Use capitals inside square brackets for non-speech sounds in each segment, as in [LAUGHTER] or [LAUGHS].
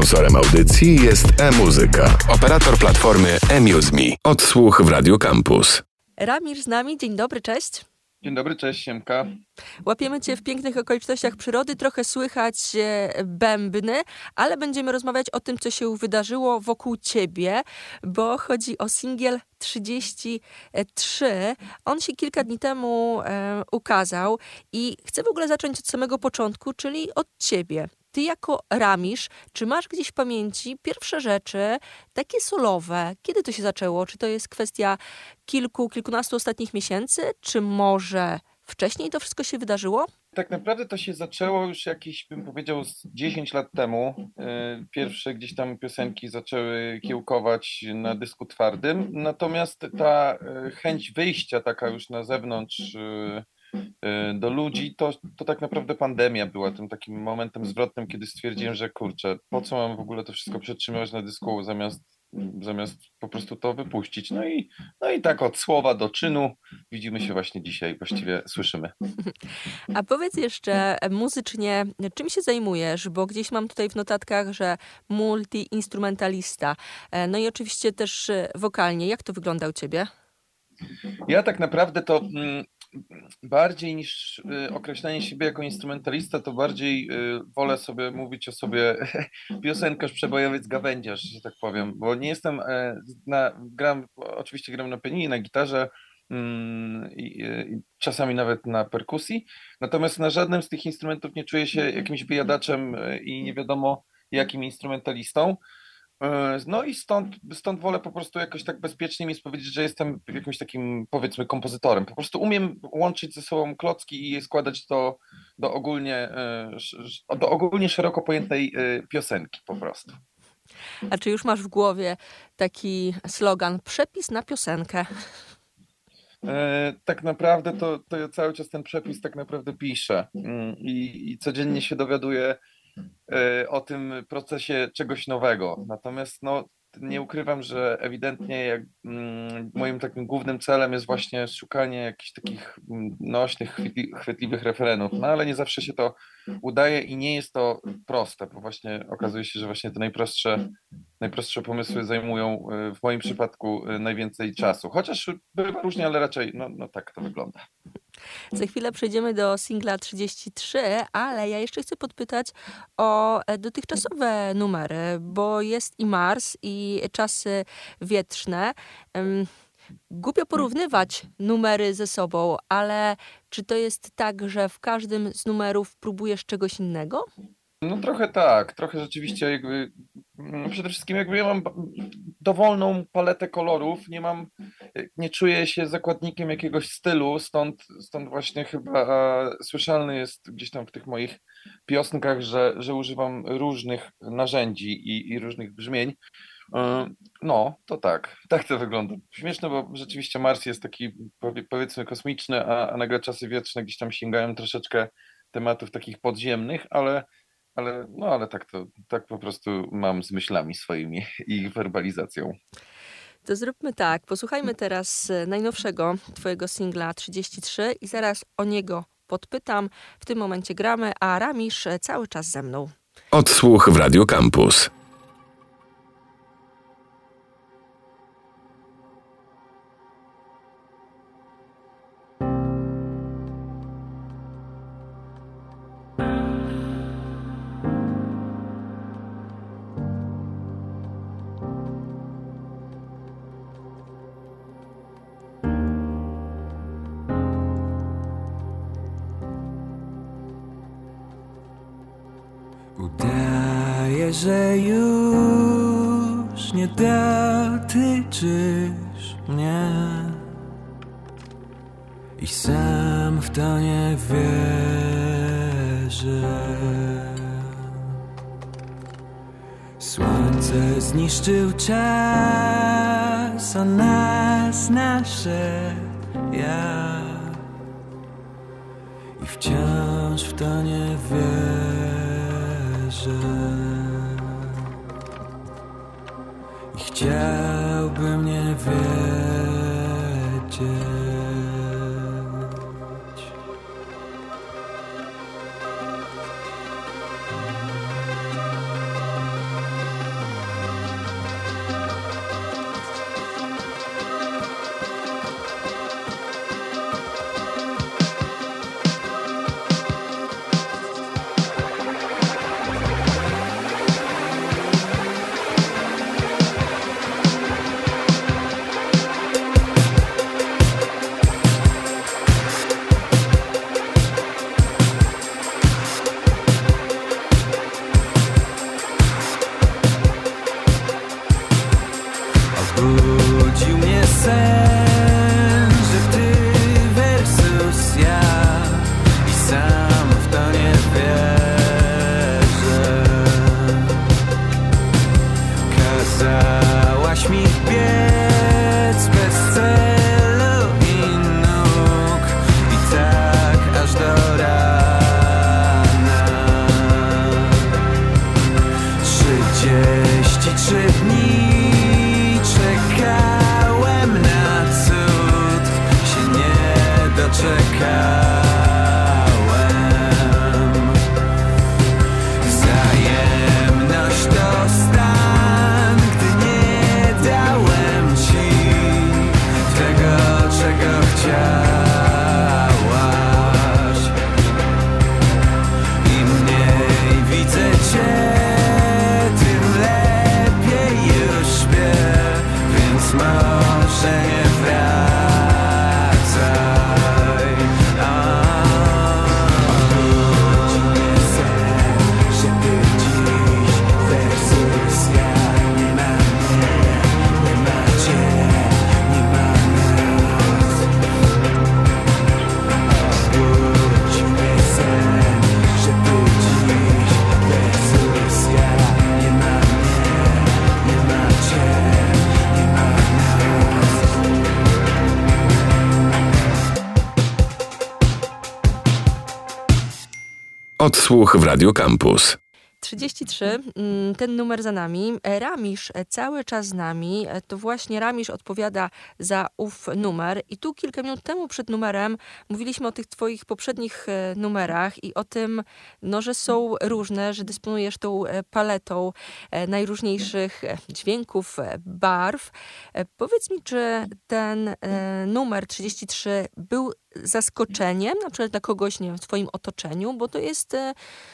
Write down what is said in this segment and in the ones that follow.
Sponsorem audycji jest e-muzyka, operator platformy eMuseMe. Odsłuch w Radio Campus. Ramir z nami, dzień dobry, cześć. Dzień dobry, cześć Siemka. Łapiemy Cię w pięknych okolicznościach przyrody, trochę słychać e, bębny, ale będziemy rozmawiać o tym, co się wydarzyło wokół Ciebie, bo chodzi o singiel 33. On się kilka dni temu e, ukazał i chcę w ogóle zacząć od samego początku, czyli od Ciebie. Ty jako Ramisz, czy masz gdzieś w pamięci pierwsze rzeczy, takie solowe? Kiedy to się zaczęło? Czy to jest kwestia kilku, kilkunastu ostatnich miesięcy, czy może wcześniej to wszystko się wydarzyło? Tak naprawdę to się zaczęło już jakieś, bym powiedział, z 10 lat temu. E, pierwsze gdzieś tam piosenki zaczęły kiełkować na dysku twardym, natomiast ta e, chęć wyjścia taka już na zewnątrz e, do ludzi, to, to tak naprawdę pandemia była tym takim momentem zwrotnym, kiedy stwierdziłem, że kurczę, po co mam w ogóle to wszystko przetrzymywać na dysku zamiast, zamiast po prostu to wypuścić. No i, no i tak od słowa do czynu widzimy się właśnie dzisiaj, właściwie słyszymy. [LAUGHS] A powiedz jeszcze muzycznie, czym się zajmujesz? Bo gdzieś mam tutaj w notatkach, że multi-instrumentalista. No i oczywiście też wokalnie. Jak to wygląda u ciebie? Ja tak naprawdę to mm, bardziej niż y, określenie siebie jako instrumentalista, to bardziej y, wolę sobie mówić o sobie [LAUGHS] piosenkarz, przebojowiec, gawędziarz, że tak powiem, bo nie jestem, e, na, gram, oczywiście gram na pianinie, na gitarze, mm, i, i, czasami nawet na perkusji, natomiast na żadnym z tych instrumentów nie czuję się jakimś wyjadaczem e, i nie wiadomo jakim instrumentalistą. E, no i stąd, stąd wolę po prostu jakoś tak bezpiecznie mi powiedzieć, że jestem jakimś takim powiedzmy kompozytorem. Po prostu umiem łączyć ze sobą klocki i składać do, do, ogólnie, e, do ogólnie szeroko pojętej e, piosenki po prostu. A czy już masz w głowie taki slogan przepis na piosenkę? Tak naprawdę to, to ja cały czas ten przepis tak naprawdę piszę mm, i, i codziennie się dowiaduję o tym procesie czegoś nowego. Natomiast no, nie ukrywam, że ewidentnie jak, mm, moim takim głównym celem jest właśnie szukanie jakichś takich mm, nośnych, chwytliwych referenów, no ale nie zawsze się to udaje i nie jest to proste, bo właśnie okazuje się, że właśnie te najprostsze, najprostsze pomysły zajmują e, w moim przypadku e, najwięcej czasu. Chociaż bywa różnie, ale raczej no, no tak to wygląda. Za chwilę przejdziemy do singla 33, ale ja jeszcze chcę podpytać o e, dotychczasowe numery, bo jest i Mars, i czasy wietrzne. Głupio porównywać numery ze sobą, ale czy to jest tak, że w każdym z numerów próbujesz czegoś innego? No trochę tak, trochę rzeczywiście jakby, no przede wszystkim jakby ja mam dowolną paletę kolorów, nie mam, nie czuję się zakładnikiem jakiegoś stylu, stąd, stąd właśnie chyba słyszalny jest gdzieś tam w tych moich piosenkach, że, że używam różnych narzędzi i, i różnych brzmień. E, no, to tak, tak to wygląda. Śmieszne, bo rzeczywiście Mars jest taki powiedzmy kosmiczny, a, a nagle czasy wietrzne gdzieś tam sięgają troszeczkę tematów takich podziemnych, ale ale, no ale tak to, tak po prostu mam z myślami swoimi i werbalizacją. To zróbmy tak, posłuchajmy teraz e, najnowszego twojego singla 33 i zaraz o niego podpytam. W tym momencie gramy, a Ramisz e, cały czas ze mną. Odsłuch w Radio Campus. Że już nie dotyczysz mnie i sam w to nie wierzę. Słońce zniszczył czas, a nas nasze ja i wciąż w to nie wierzę. Chciałbym nie wiedzieć Odsłuch w Radio Campus. 33, mm, ten numer za nami. E, Ramisz e, cały czas z nami. E, To właśnie Ramisz odpowiada za ów numer. I tu kilka minut temu przed numerem mówiliśmy o tych twoich poprzednich numerach i o tym, no, że są różne, że dysponujesz tą paletą najróżniejszych dźwięków, barw. Powiedz mi, czy ten numer 33 był zaskoczeniem, na przykład dla kogoś, nie wiem, w twoim otoczeniu, bo to jest e,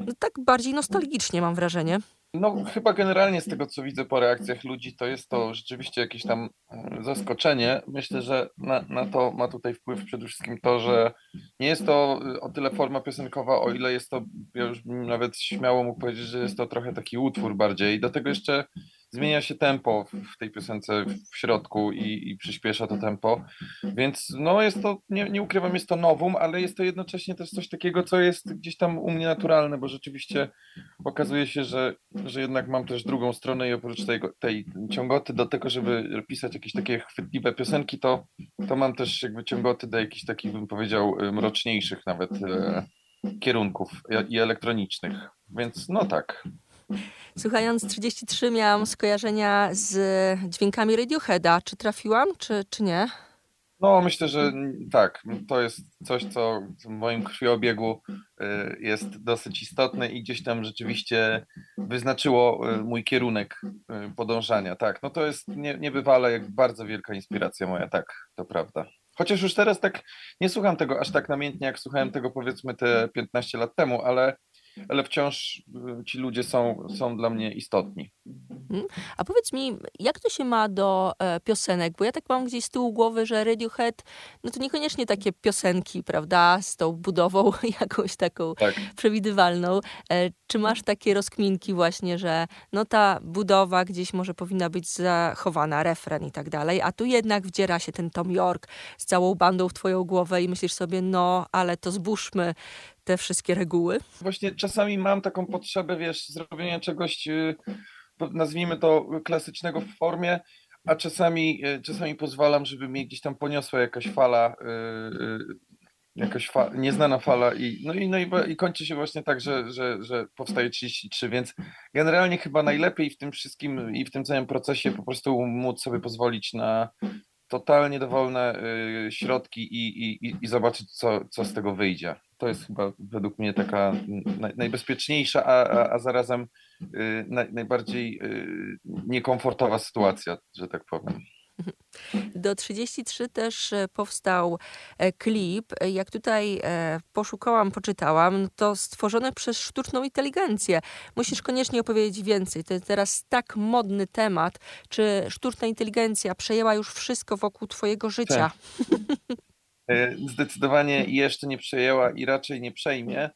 no, tak bardziej nostalgicznie, mam wrażenie. No, chyba generalnie z tego, co widzę po reakcjach ludzi, to jest to rzeczywiście jakieś tam e, zaskoczenie. Myślę, że na, na to ma tutaj wpływ przede wszystkim to, że nie jest to e, o tyle forma piosenkowa, o ile jest to, ja już bym nawet śmiało mógł powiedzieć, że jest to trochę taki utwór bardziej. Do tego jeszcze zmienia się tempo w- tej piosence w środku i, i przyspiesza to tempo. Więc no jest to, nie, nie ukrywam, jest to nowum, ale jest to jednocześnie też coś takiego, co jest gdzieś tam u mnie naturalne, bo rzeczywiście okazuje się, że, że jednak mam też drugą stronę i oprócz tej, tej ciągoty do tego, żeby pisać jakieś takie chwytliwe piosenki, to, to mam też jakby ciągoty do jakichś takich, bym powiedział, mroczniejszych nawet e, kierunków i- i elektronicznych. Więc no tak. Słuchając 33 miałam skojarzenia z dźwiękami Radioheada. Czy trafiłam, czy, czy nie? No, myślę, że tak. To jest coś, co w moim krwiobiegu y, jest dosyć istotne i gdzieś tam rzeczywiście wyznaczyło y, mój kierunek y, podążania. Tak, no to jest nie, niebywale jak bardzo wielka inspiracja moja, tak, to prawda. Chociaż już teraz tak nie słucham tego aż tak namiętnie, jak słuchałem tego powiedzmy te 15 lat temu, ale, ale wciąż y, ci ludzie są, są dla mnie istotni. A powiedz mi, jak to się ma do e, piosenek? Bo ja tak mam gdzieś z tyłu głowy, że Radiohead, no to niekoniecznie takie piosenki, prawda, z tą budową [LAUGHS] jakąś taką Tak. przewidywalną. E, czy masz takie rozkminki właśnie, że no ta budowa gdzieś może powinna być zachowana, refren i tak dalej, a tu jednak wdziera się ten Tom York z całą bandą w twoją głowę i myślisz sobie, no ale to zbóżmy te wszystkie reguły. Właśnie czasami mam taką potrzebę, wiesz, zrobienia czegoś, y, nazwijmy to klasycznego w formie, a czasami, y, czasami pozwalam, żeby mnie gdzieś tam poniosła jakaś fala, y, jakaś fa nieznana fala i, no i, no i, i kończy się właśnie tak, że, że, że powstaje 33, więc generalnie chyba najlepiej w tym wszystkim i w tym całym procesie po prostu móc sobie pozwolić na totalnie dowolne y, środki i, i, i- zobaczyć, co, co z tego wyjdzie. To jest chyba według mnie taka naj, najbezpieczniejsza, a, a, a zarazem y, naj, najbardziej y, niekomfortowa sytuacja, że tak powiem. Do 33 też e, powstał e, klip. E, Jak tutaj poszukałam, poczytałam, to stworzony przez sztuczną inteligencję. Musisz koniecznie opowiedzieć więcej. To jest teraz tak modny temat. Czy sztuczna inteligencja przejęła już wszystko wokół twojego życia? E, Zdecydowanie jeszcze nie przejęła i raczej nie przejmie.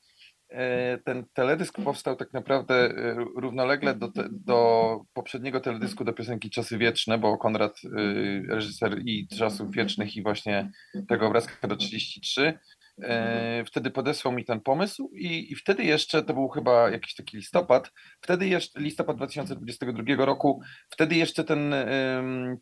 E, Ten teledysk powstał tak naprawdę e, równolegle do, te, do poprzedniego teledysku do piosenki Czasy Wieczne, bo Konrad, e, reżyser i Czasów Wiecznych i właśnie tego obrazka do 33, E, wtedy podesłał mi ten pomysł i, i wtedy jeszcze, to był chyba jakiś taki listopad, wtedy jeszcze, listopad 2022 roku, wtedy jeszcze ten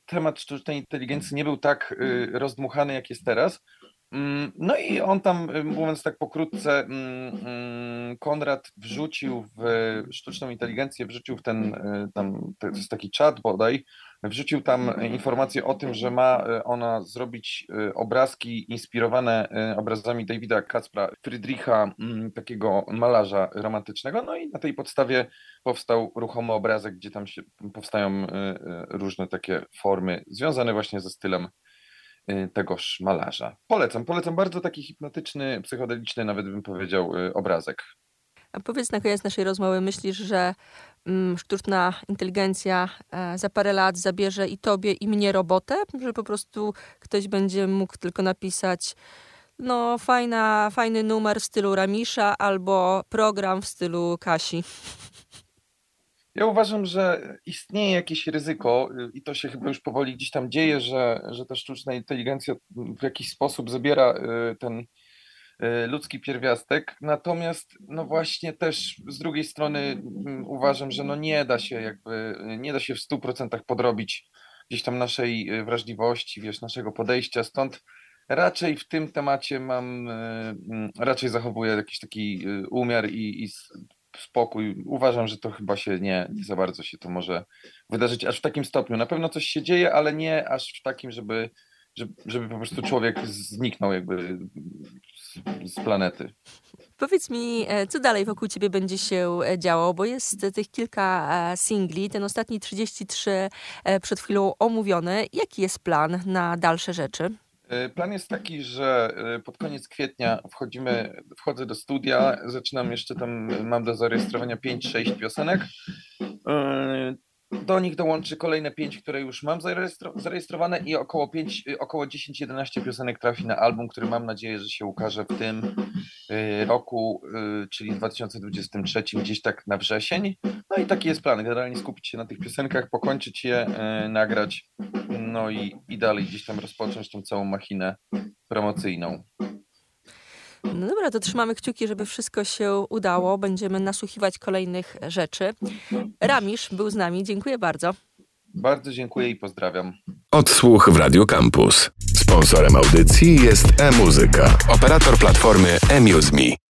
temat sztucznej inteligencji nie był tak rozdmuchany, jak jest teraz. Mm, no i on tam, y, mówiąc tak pokrótce, mm, mm, Konrad wrzucił w sztuczną inteligencję, wrzucił w ten, y, tam, to jest taki czat bodaj, wrzucił tam informację o tym, że ma ona zrobić obrazki inspirowane obrazami Davida Kacpra, Friedricha, takiego malarza romantycznego, no i na tej podstawie powstał ruchomy obrazek, gdzie tam się powstają różne takie formy związane właśnie ze stylem Y, tegoż malarza. Polecam, polecam bardzo taki hipnotyczny, psychodeliczny, nawet bym powiedział, y, obrazek. A powiedz na koniec naszej rozmowy, myślisz, że mm, sztuczna inteligencja e, za parę lat zabierze i tobie, i mnie robotę? Że po prostu ktoś będzie mógł tylko napisać no fajna, fajny numer w stylu Ramisza albo program w stylu Kasi. [LAUGHS] Ja uważam, że istnieje jakieś ryzyko y, i to się chyba już powoli gdzieś tam dzieje, że, że ta sztuczna inteligencja w jakiś sposób zabiera y, ten y, ludzki pierwiastek. Natomiast no właśnie też z drugiej strony mm, uważam, że no nie da się jakby, nie da się w 100% podrobić gdzieś tam naszej wrażliwości, wiesz, naszego podejścia, stąd raczej w tym temacie mam, mm, raczej zachowuję jakiś taki umiar i, i spokój. Uważam, że to chyba się nie, nie za bardzo się to może wydarzyć aż w takim stopniu. Na pewno coś się dzieje, ale nie aż w takim, żeby, żeby, po prostu człowiek zniknął jakby z, z planety. Powiedz mi, e, co dalej wokół ciebie będzie się e, działo, bo jest tych kilka e, singli, ten ostatni 33 przed chwilą omówiony. Jaki jest plan na dalsze rzeczy? E, plan jest taki, że e, pod koniec kwietnia wchodzimy, wchodzę do studia, zaczynam jeszcze tam, mam do zarejestrowania 5-6 piosenek. Do nich dołączy kolejne 5, które już mam zarejestrowane i około 5, około 10-11 piosenek trafi na album, który mam nadzieję, że się ukaże w tym roku, czyli 2023, gdzieś tak na wrzesień. No i taki jest plan, generalnie skupić się na tych piosenkach, pokończyć je, nagrać no i, i dalej gdzieś tam rozpocząć tą całą machinę promocyjną. No dobra, to trzymamy kciuki, żeby wszystko się udało. Będziemy nasłuchiwać kolejnych rzeczy. Ramisz był z nami. Dziękuję bardzo. Bardzo dziękuję i pozdrawiam. Odsłuch w Radio Campus. Sponsorem audycji jest e-muzyka, operator platformy eMuseMe.